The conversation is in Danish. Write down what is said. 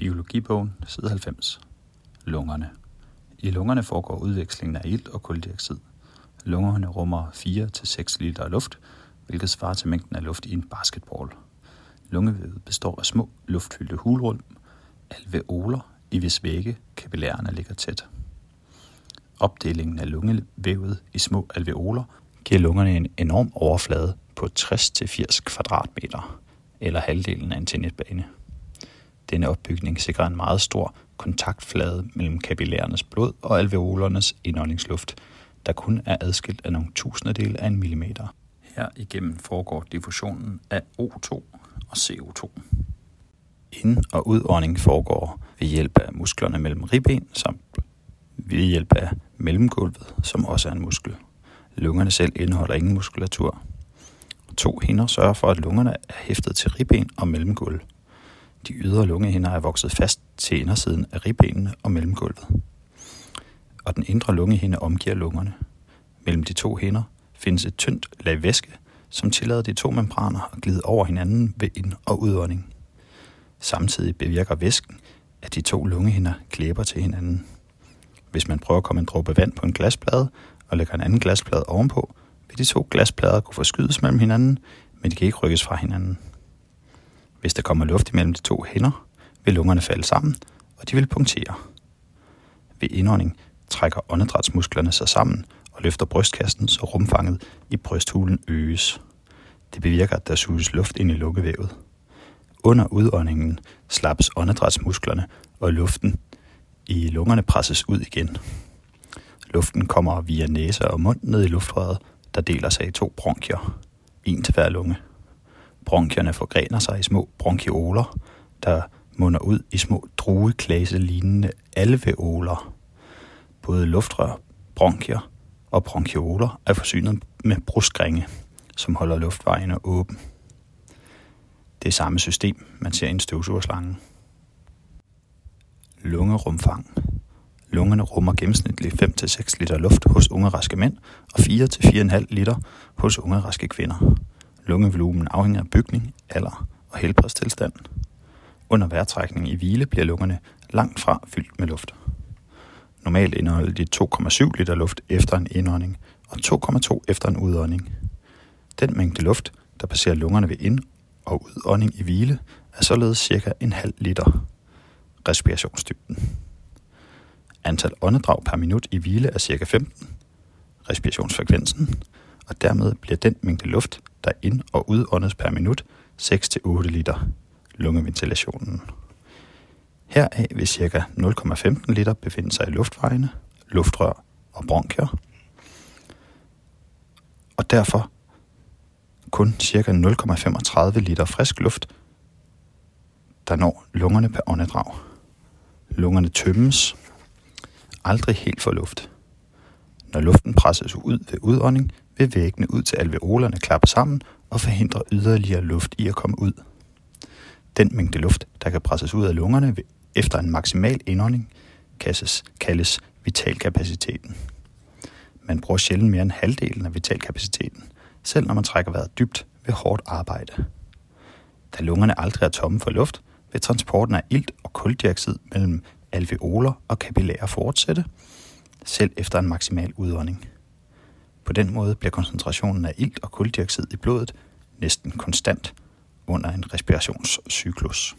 Biologibogen, side 90. Lungerne. I lungerne foregår udvekslingen af ilt og kuldioxid. Lungerne rummer 4-6 liter luft, hvilket svarer til mængden af luft i en basketball. Lungevævet består af små luftfyldte hulrum, alveoler, i hvis vægge kapillærerne ligger tæt. Opdelingen af lungevævet i små alveoler giver lungerne en enorm overflade på 60-80 kvadratmeter, eller halvdelen af en tennisbane. Denne opbygning sikrer en meget stor kontaktflade mellem kapillærernes blod og alveolernes indåndingsluft, der kun er adskilt af nogle tusindedele af en millimeter. Her igennem foregår diffusionen af O2 og CO2. Ind- og udånding foregår ved hjælp af musklerne mellem ribben samt ved hjælp af mellemgulvet, som også er en muskel. Lungerne selv indeholder ingen muskulatur. To hinder sørger for, at lungerne er hæftet til ribben og mellemgulv. De ydre lungehinder er vokset fast til indersiden af ribbenene og mellemgulvet. Og den indre lungehinde omgiver lungerne. Mellem de to hinder findes et tyndt lag væske, som tillader de to membraner at glide over hinanden ved ind- og udånding. Samtidig bevirker væsken, at de to lungehinder klæber til hinanden. Hvis man prøver at komme en dråbe vand på en glasplade og lægger en anden glasplade ovenpå, vil de to glasplader kunne forskydes mellem hinanden, men de kan ikke rykkes fra hinanden. Hvis der kommer luft imellem de to hænder, vil lungerne falde sammen, og de vil punktere. Ved indånding trækker åndedrætsmusklerne sig sammen og løfter brystkassen, så rumfanget i brysthulen øges. Det bevirker, at der suges luft ind i lungevævet. Under udåndingen slappes åndedrætsmusklerne, og luften i lungerne presses ud igen. Luften kommer via næse og mund ned i luftrøret, der deler sig i to bronkier. En til hver lunge. Bronkierne forgrener sig i små bronkioler, der munder ud i små drueklase-lignende alveoler. Både luftrør, bronkier og bronkioler er forsynet med bruskringe, som holder luftvejene åben. Det er samme system, man ser i en støvsugerslange. Lungerumfang. Lungerne rummer gennemsnitligt 5-6 liter luft hos unge raske mænd og 4-4,5 liter hos unge raske kvinder. Lungevolumen afhænger af bygning, alder og helbredstilstand. Under vejrtrækning i hvile bliver lungerne langt fra fyldt med luft. Normalt indeholder de 2,7 liter luft efter en indånding og 2,2 efter en udånding. Den mængde luft, der passerer lungerne ved ind- og udånding i hvile, er således cirka en halv liter. Respirationsdybden. Antal åndedrag per minut i hvile er cirka 15. Respirationsfrekvensen, og dermed bliver den mængde luft, der ind- og udåndes per minut, 6-8 liter. Lungeventilationen. Heraf vil ca. 0,15 liter befinde sig i luftvejene, luftrør og bronkier, og derfor kun ca. 0,35 liter frisk luft, der når lungerne per åndedrag. Lungerne tømmes aldrig helt for luft. Når luften presses ud ved udånding, vil væggene ud til alveolerne klappe sammen og forhindre yderligere luft i at komme ud. Den mængde luft, der kan presses ud af lungerne efter en maksimal indånding, kaldes, kaldes vitalkapaciteten. Man bruger sjældent mere end halvdelen af vitalkapaciteten, selv når man trækker vejret dybt ved hårdt arbejde. Da lungerne aldrig er tomme for luft, vil transporten af ilt og kuldioxid mellem alveoler og kapillærer fortsætte, selv efter en maksimal udånding. På den måde bliver koncentrationen af ilt og kuldioxid i blodet næsten konstant under en respirationscyklus.